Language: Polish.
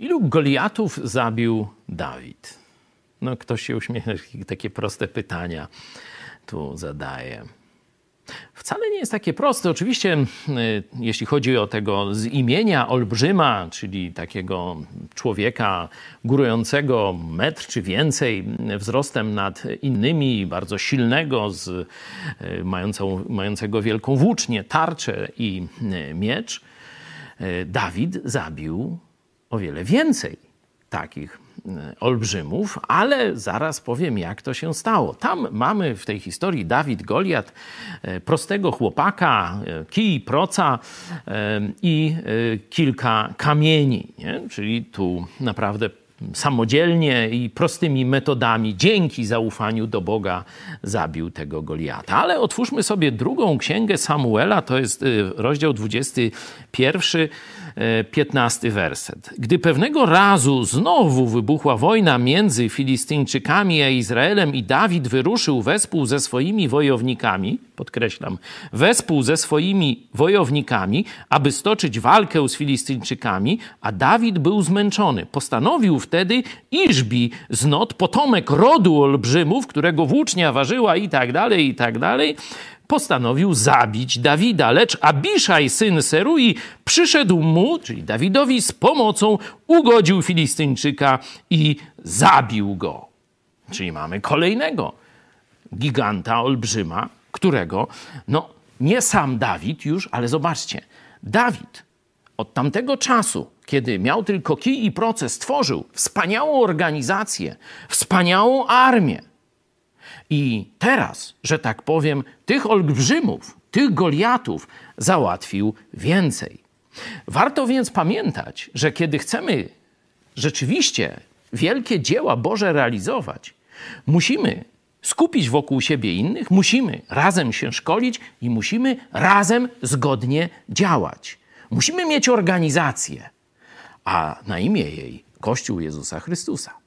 Ilu Goliatów zabił Dawid? No, ktoś się uśmiechnie, takie proste pytania tu zadaje. Wcale nie jest takie proste. Oczywiście, y, jeśli chodzi o tego z imienia olbrzyma, czyli takiego człowieka górującego metr czy więcej wzrostem nad innymi, bardzo silnego, z, y, mającą, mającego wielką włócznię, tarczę i y, miecz, Dawid zabił o wiele więcej takich e, olbrzymów, ale zaraz powiem, jak to się stało. Tam mamy w tej historii Dawid Goliat, e, prostego chłopaka, e, kij, proca i kilka kamieni. Nie? Czyli tu naprawdę samodzielnie i prostymi metodami, dzięki zaufaniu do Boga, zabił tego Goliata. Ale otwórzmy sobie drugą księgę Samuela, to jest rozdział 21 15 werset. Gdy pewnego razu znowu wybuchła wojna między Filistyńczykami a Izraelem i Dawid wyruszył wespół ze swoimi wojownikami, podkreślam, wespół ze swoimi wojownikami, aby stoczyć walkę z Filistyńczykami, a Dawid był zmęczony. Postanowił wtedy Iżbi z Not, potomek rodu olbrzymów, którego włócznia ważyła i tak dalej, i tak dalej, postanowił zabić Dawida, lecz Abiszaj, syn Serui, przyszedł mu, czyli Dawidowi, z pomocą, ugodził Filistyńczyka i zabił go. Czyli mamy kolejnego giganta, olbrzyma, którego, no nie sam Dawid już, ale zobaczcie, Dawid od tamtego czasu, kiedy miał tylko kij i proces, stworzył wspaniałą organizację, wspaniałą armię, i teraz, że tak powiem, tych olbrzymów, tych Goliatów załatwił więcej. Warto więc pamiętać, że kiedy chcemy rzeczywiście wielkie dzieła Boże realizować, musimy skupić wokół siebie innych, musimy razem się szkolić i musimy razem zgodnie działać. Musimy mieć organizację, a na imię jej Kościół Jezusa Chrystusa.